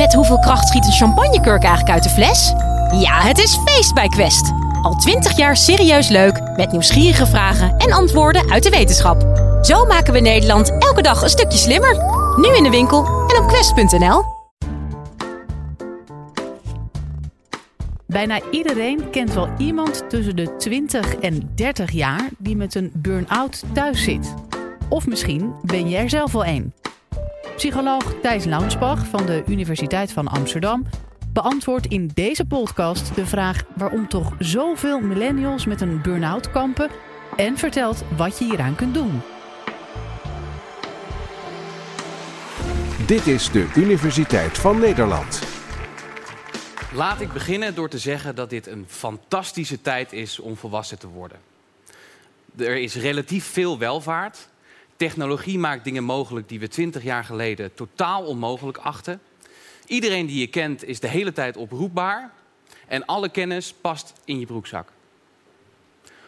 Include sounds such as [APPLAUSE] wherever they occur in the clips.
Met hoeveel kracht schiet een champagnekurk eigenlijk uit de fles? Ja, het is feest bij Quest. Al twintig jaar serieus leuk, met nieuwsgierige vragen en antwoorden uit de wetenschap. Zo maken we Nederland elke dag een stukje slimmer. Nu in de winkel en op quest.nl. Bijna iedereen kent wel iemand tussen de 20 en 30 jaar die met een burn-out thuis zit. Of misschien ben je er zelf wel een. Psycholoog Thijs Launsbach van de Universiteit van Amsterdam beantwoordt in deze podcast de vraag waarom toch zoveel millennials met een burn-out kampen en vertelt wat je hieraan kunt doen. Dit is de Universiteit van Nederland. Laat ik beginnen door te zeggen dat dit een fantastische tijd is om volwassen te worden. Er is relatief veel welvaart. Technologie maakt dingen mogelijk die we twintig jaar geleden totaal onmogelijk achten. Iedereen die je kent is de hele tijd oproepbaar. En alle kennis past in je broekzak.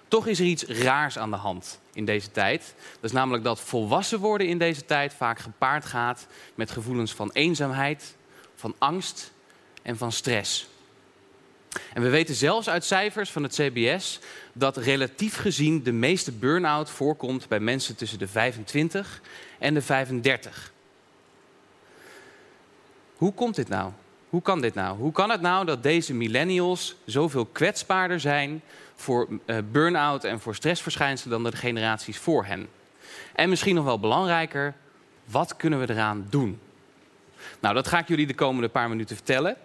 Toch is er iets raars aan de hand in deze tijd. Dat is namelijk dat volwassen worden in deze tijd vaak gepaard gaat met gevoelens van eenzaamheid, van angst en van stress. En we weten zelfs uit cijfers van het CBS dat relatief gezien de meeste burn-out voorkomt bij mensen tussen de 25 en de 35. Hoe komt dit nou? Hoe kan dit nou? Hoe kan het nou dat deze millennials zoveel kwetsbaarder zijn voor uh, burn-out en voor stressverschijnselen dan de generaties voor hen? En misschien nog wel belangrijker, wat kunnen we eraan doen? Nou, dat ga ik jullie de komende paar minuten vertellen.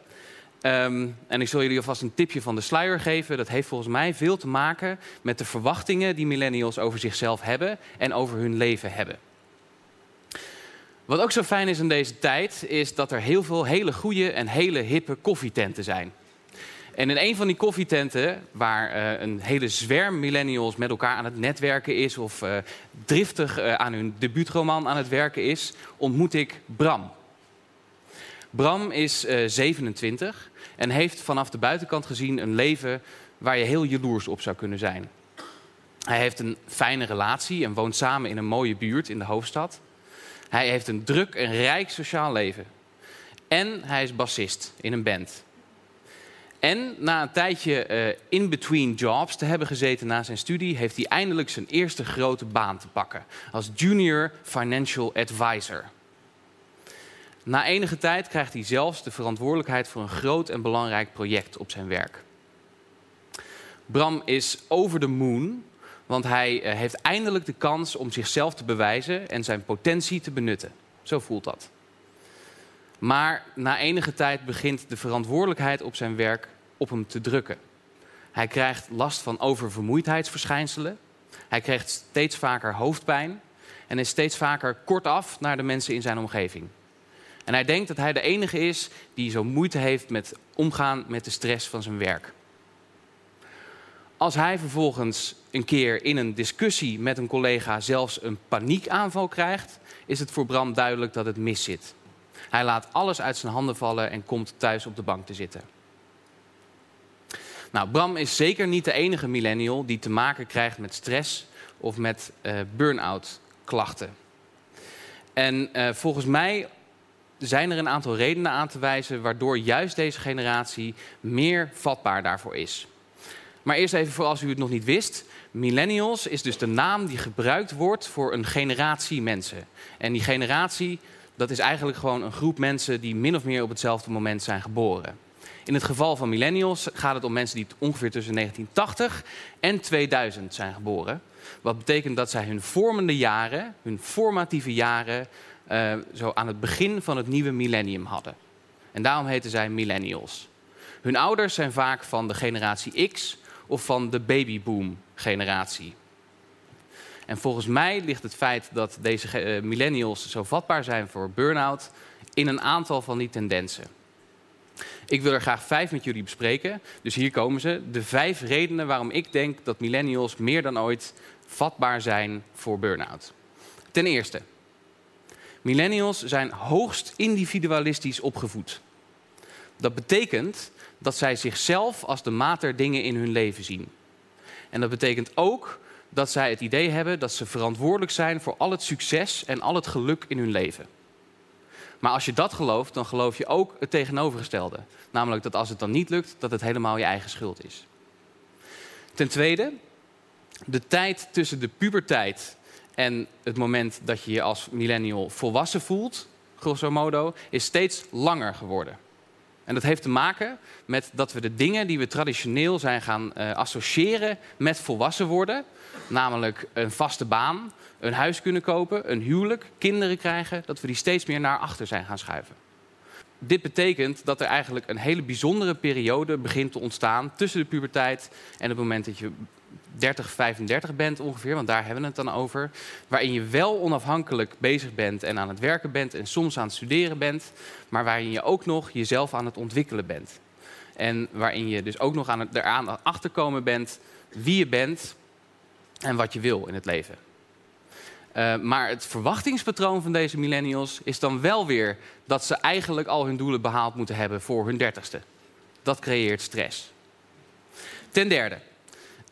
Um, en ik zal jullie alvast een tipje van de sluier geven. Dat heeft volgens mij veel te maken met de verwachtingen die millennials over zichzelf hebben en over hun leven hebben. Wat ook zo fijn is in deze tijd, is dat er heel veel hele goede en hele hippe koffietenten zijn. En in een van die koffietenten, waar uh, een hele zwerm millennials met elkaar aan het netwerken is, of uh, driftig uh, aan hun debuutroman aan het werken is, ontmoet ik Bram. Bram is 27 en heeft vanaf de buitenkant gezien een leven waar je heel jaloers op zou kunnen zijn. Hij heeft een fijne relatie en woont samen in een mooie buurt in de hoofdstad. Hij heeft een druk en rijk sociaal leven. En hij is bassist in een band. En na een tijdje uh, in between jobs te hebben gezeten na zijn studie, heeft hij eindelijk zijn eerste grote baan te pakken als junior financial advisor. Na enige tijd krijgt hij zelfs de verantwoordelijkheid voor een groot en belangrijk project op zijn werk. Bram is over de moon, want hij eh, heeft eindelijk de kans om zichzelf te bewijzen en zijn potentie te benutten. Zo voelt dat. Maar na enige tijd begint de verantwoordelijkheid op zijn werk op hem te drukken. Hij krijgt last van oververmoeidheidsverschijnselen. Hij krijgt steeds vaker hoofdpijn en is steeds vaker kortaf naar de mensen in zijn omgeving. En hij denkt dat hij de enige is die zo moeite heeft met omgaan met de stress van zijn werk. Als hij vervolgens een keer in een discussie met een collega zelfs een paniekaanval krijgt, is het voor Bram duidelijk dat het mis zit. Hij laat alles uit zijn handen vallen en komt thuis op de bank te zitten. Nou, Bram is zeker niet de enige millennial die te maken krijgt met stress of met uh, burn-out klachten. En uh, volgens mij zijn er een aantal redenen aan te wijzen waardoor juist deze generatie meer vatbaar daarvoor is. Maar eerst even voor als u het nog niet wist. Millennials is dus de naam die gebruikt wordt voor een generatie mensen. En die generatie, dat is eigenlijk gewoon een groep mensen die min of meer op hetzelfde moment zijn geboren. In het geval van millennials gaat het om mensen die ongeveer tussen 1980 en 2000 zijn geboren. Wat betekent dat zij hun vormende jaren, hun formatieve jaren, uh, zo aan het begin van het nieuwe millennium hadden. En daarom heten zij millennials. Hun ouders zijn vaak van de generatie X of van de babyboom-generatie. En volgens mij ligt het feit dat deze uh, millennials zo vatbaar zijn voor burn-out in een aantal van die tendensen. Ik wil er graag vijf met jullie bespreken. Dus hier komen ze. De vijf redenen waarom ik denk dat millennials meer dan ooit vatbaar zijn voor burn-out. Ten eerste, Millennials zijn hoogst individualistisch opgevoed. Dat betekent dat zij zichzelf als de maat der dingen in hun leven zien. En dat betekent ook dat zij het idee hebben dat ze verantwoordelijk zijn voor al het succes en al het geluk in hun leven. Maar als je dat gelooft, dan geloof je ook het tegenovergestelde. Namelijk dat als het dan niet lukt, dat het helemaal je eigen schuld is. Ten tweede, de tijd tussen de puberteit en het moment dat je je als millennial volwassen voelt, grosso modo, is steeds langer geworden. En dat heeft te maken met dat we de dingen die we traditioneel zijn gaan uh, associëren met volwassen worden, namelijk een vaste baan, een huis kunnen kopen, een huwelijk, kinderen krijgen, dat we die steeds meer naar achter zijn gaan schuiven. Dit betekent dat er eigenlijk een hele bijzondere periode begint te ontstaan tussen de puberteit en het moment dat je 30, 35 bent ongeveer, want daar hebben we het dan over. Waarin je wel onafhankelijk bezig bent en aan het werken bent en soms aan het studeren bent, maar waarin je ook nog jezelf aan het ontwikkelen bent. En waarin je dus ook nog aan het, eraan achterkomen bent wie je bent en wat je wil in het leven. Uh, maar het verwachtingspatroon van deze millennials is dan wel weer dat ze eigenlijk al hun doelen behaald moeten hebben voor hun dertigste. Dat creëert stress. Ten derde,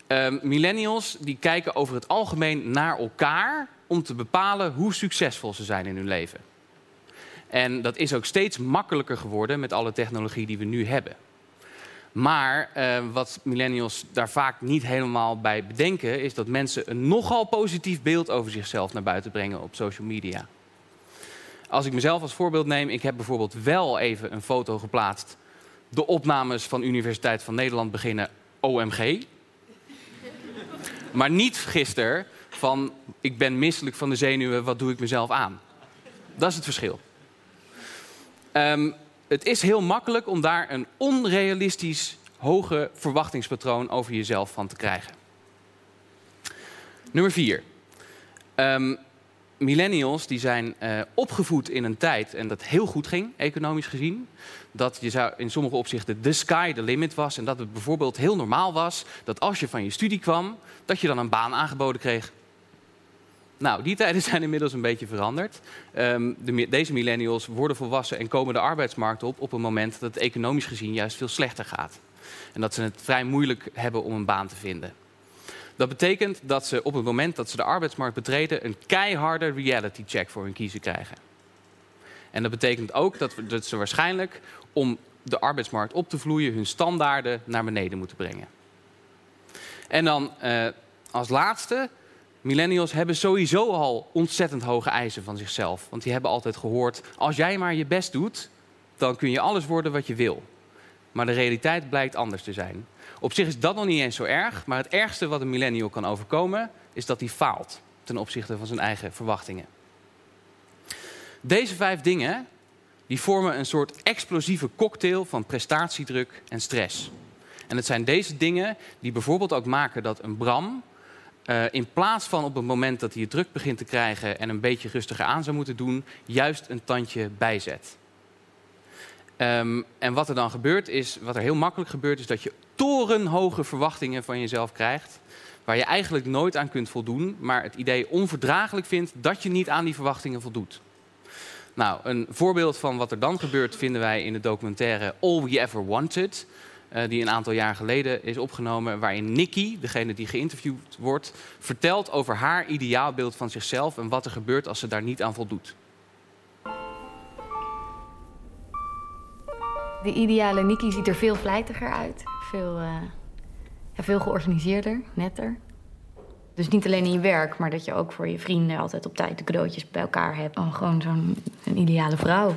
uh, millennials die kijken over het algemeen naar elkaar om te bepalen hoe succesvol ze zijn in hun leven. En dat is ook steeds makkelijker geworden met alle technologie die we nu hebben. Maar uh, wat millennials daar vaak niet helemaal bij bedenken, is dat mensen een nogal positief beeld over zichzelf naar buiten brengen op social media. Als ik mezelf als voorbeeld neem, ik heb bijvoorbeeld wel even een foto geplaatst. De opnames van Universiteit van Nederland beginnen OMG. Maar niet gisteren van ik ben misselijk van de zenuwen, wat doe ik mezelf aan? Dat is het verschil. Um, het is heel makkelijk om daar een onrealistisch hoge verwachtingspatroon over jezelf van te krijgen. Nummer vier. Um, millennials die zijn uh, opgevoed in een tijd en dat heel goed ging, economisch gezien. Dat je zou in sommige opzichten de sky the limit was. En dat het bijvoorbeeld heel normaal was dat als je van je studie kwam, dat je dan een baan aangeboden kreeg. Nou, die tijden [LAUGHS] zijn inmiddels een beetje veranderd. Um, de, deze millennials worden volwassen en komen de arbeidsmarkt op op een moment dat het economisch gezien juist veel slechter gaat. En dat ze het vrij moeilijk hebben om een baan te vinden. Dat betekent dat ze op het moment dat ze de arbeidsmarkt betreden een keiharde reality check voor hun kiezen krijgen. En dat betekent ook dat, ze waarschijnlijk om de arbeidsmarkt op te vloeien hun standaarden naar beneden moeten brengen. En dan uh, als laatste Millennials hebben sowieso al ontzettend hoge eisen van zichzelf. Want die hebben altijd gehoord: als jij maar je best doet, dan kun je alles worden wat je wil. Maar de realiteit blijkt anders te zijn. Op zich is dat nog niet eens zo erg, maar het ergste wat een millennial kan overkomen, is dat hij faalt ten opzichte van zijn eigen verwachtingen. Deze vijf dingen die vormen een soort explosieve cocktail van prestatiedruk en stress. En het zijn deze dingen die bijvoorbeeld ook maken dat een Bram uh, in plaats van op het moment dat hij het druk begint te krijgen en een beetje rustiger aan zou moeten doen, juist een tandje bijzet. Um, en wat er dan gebeurt is, wat er heel makkelijk gebeurt, is dat je torenhoge verwachtingen van jezelf krijgt. Waar je eigenlijk nooit aan kunt voldoen, maar het idee onverdraaglijk vindt dat je niet aan die verwachtingen voldoet. Nou, een voorbeeld van wat er dan gebeurt vinden wij in de documentaire All We Ever Wanted. Uh, die een aantal jaar geleden is opgenomen, waarin Nikki, degene die geïnterviewd wordt, vertelt over haar ideaalbeeld van zichzelf en wat er gebeurt als ze daar niet aan voldoet. De ideale Nikki ziet er veel vlijtiger uit, veel, uh, ja, veel georganiseerder, netter. Dus niet alleen in je werk, maar dat je ook voor je vrienden altijd op tijd de cadeautjes bij elkaar hebt. Oh, gewoon zo'n ideale vrouw.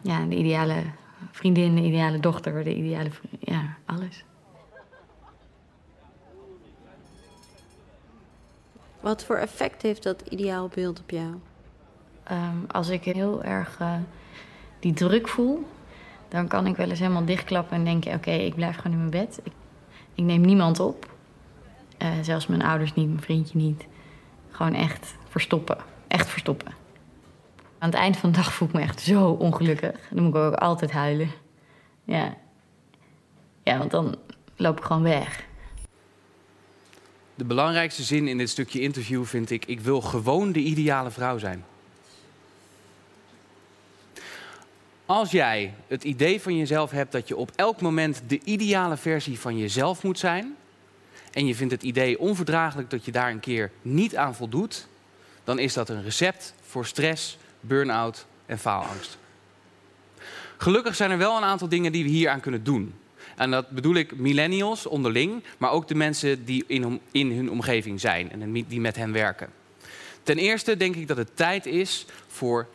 Ja, de ideale vriendin, de ideale dochter, de ideale... Ja, alles. Wat voor effect heeft dat ideaalbeeld op jou? Um, als ik heel erg uh, die druk voel, dan kan ik wel eens helemaal dichtklappen en denken: oké, ik blijf gewoon in mijn bed. Ik, ik neem niemand op. Uh, zelfs mijn ouders niet, mijn vriendje niet. Gewoon echt verstoppen. Echt verstoppen. Aan het eind van de dag voel ik me echt zo ongelukkig. Dan moet ik ook altijd huilen. Ja. Ja, want dan loop ik gewoon weg. De belangrijkste zin in dit stukje interview vind ik: ik wil gewoon de ideale vrouw zijn. Als jij het idee van jezelf hebt dat je op elk moment de ideale versie van jezelf moet zijn, en je vindt het idee onverdraaglijk dat je daar een keer niet aan voldoet, dan is dat een recept voor stress, burn-out en faalangst. Gelukkig zijn er wel een aantal dingen die we hier aan kunnen doen. En dat bedoel ik millennials onderling, maar ook de mensen die in, in hun omgeving zijn en die met hen werken. Ten eerste denk ik dat het tijd is voor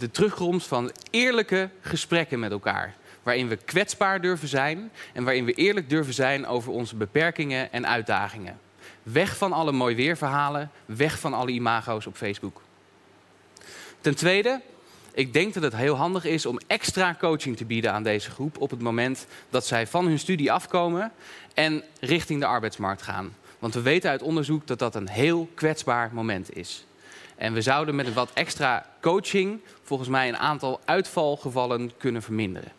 de terugkomst van eerlijke gesprekken met elkaar. Waarin we kwetsbaar durven zijn en waarin we eerlijk durven zijn over onze beperkingen en uitdagingen. Weg van alle mooi weerverhalen, weg van alle imago's op Facebook. Ten tweede, ik denk dat het heel handig is om extra coaching te bieden aan deze groep op het moment dat zij van hun studie afkomen en richting de arbeidsmarkt gaan. Want we weten uit onderzoek dat dat een heel kwetsbaar moment is. En we zouden met wat extra coaching volgens mij een aantal uitvalgevallen kunnen verminderen.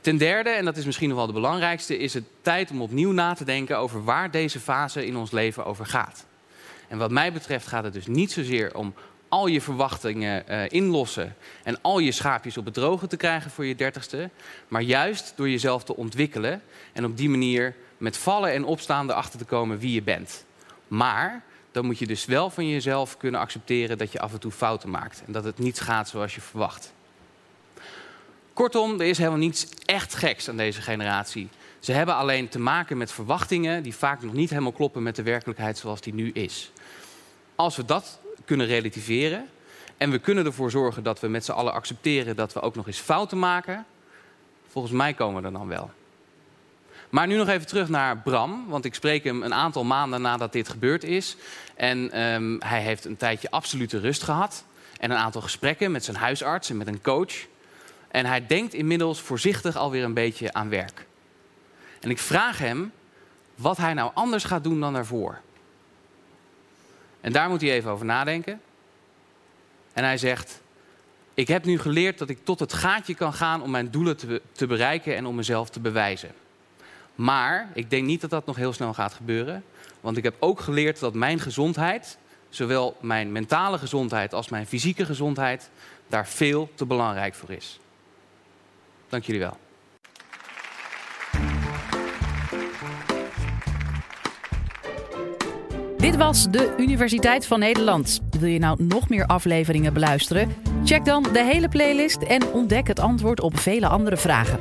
Ten derde, en dat is misschien nog wel de belangrijkste, is het tijd om opnieuw na te denken over waar deze fase in ons leven over gaat. En wat mij betreft gaat het dus niet zozeer om al je verwachtingen uh, inlossen en al je schaapjes op het droge te krijgen voor je dertigste, maar juist door jezelf te ontwikkelen en op die manier met vallen en opstaan erachter te komen wie je bent. Maar dan moet je dus wel van jezelf kunnen accepteren dat je af en toe fouten maakt en dat het niet gaat zoals je verwacht. Kortom, er is helemaal niets echt geks aan deze generatie. Ze hebben alleen te maken met verwachtingen die vaak nog niet helemaal kloppen met de werkelijkheid zoals die nu is. Als we dat kunnen relativeren en we kunnen ervoor zorgen dat we met z'n allen accepteren dat we ook nog eens fouten maken, volgens mij komen we er dan wel. Maar nu nog even terug naar Bram, want ik spreek hem een aantal maanden nadat dit gebeurd is. En um, hij heeft een tijdje absolute rust gehad en een aantal gesprekken met zijn huisarts en met een coach. En hij denkt inmiddels voorzichtig alweer een beetje aan werk. En ik vraag hem wat hij nou anders gaat doen dan daarvoor. En daar moet hij even over nadenken. En hij zegt: Ik heb nu geleerd dat ik tot het gaatje kan gaan om mijn doelen te bereiken en om mezelf te bewijzen. Maar ik denk niet dat dat nog heel snel gaat gebeuren. Want ik heb ook geleerd dat mijn gezondheid, zowel mijn mentale gezondheid als mijn fysieke gezondheid, daar veel te belangrijk voor is. Dank jullie wel. Dit was de Universiteit van Nederland. Wil je nou nog meer afleveringen beluisteren? Check dan de hele playlist en ontdek het antwoord op vele andere vragen.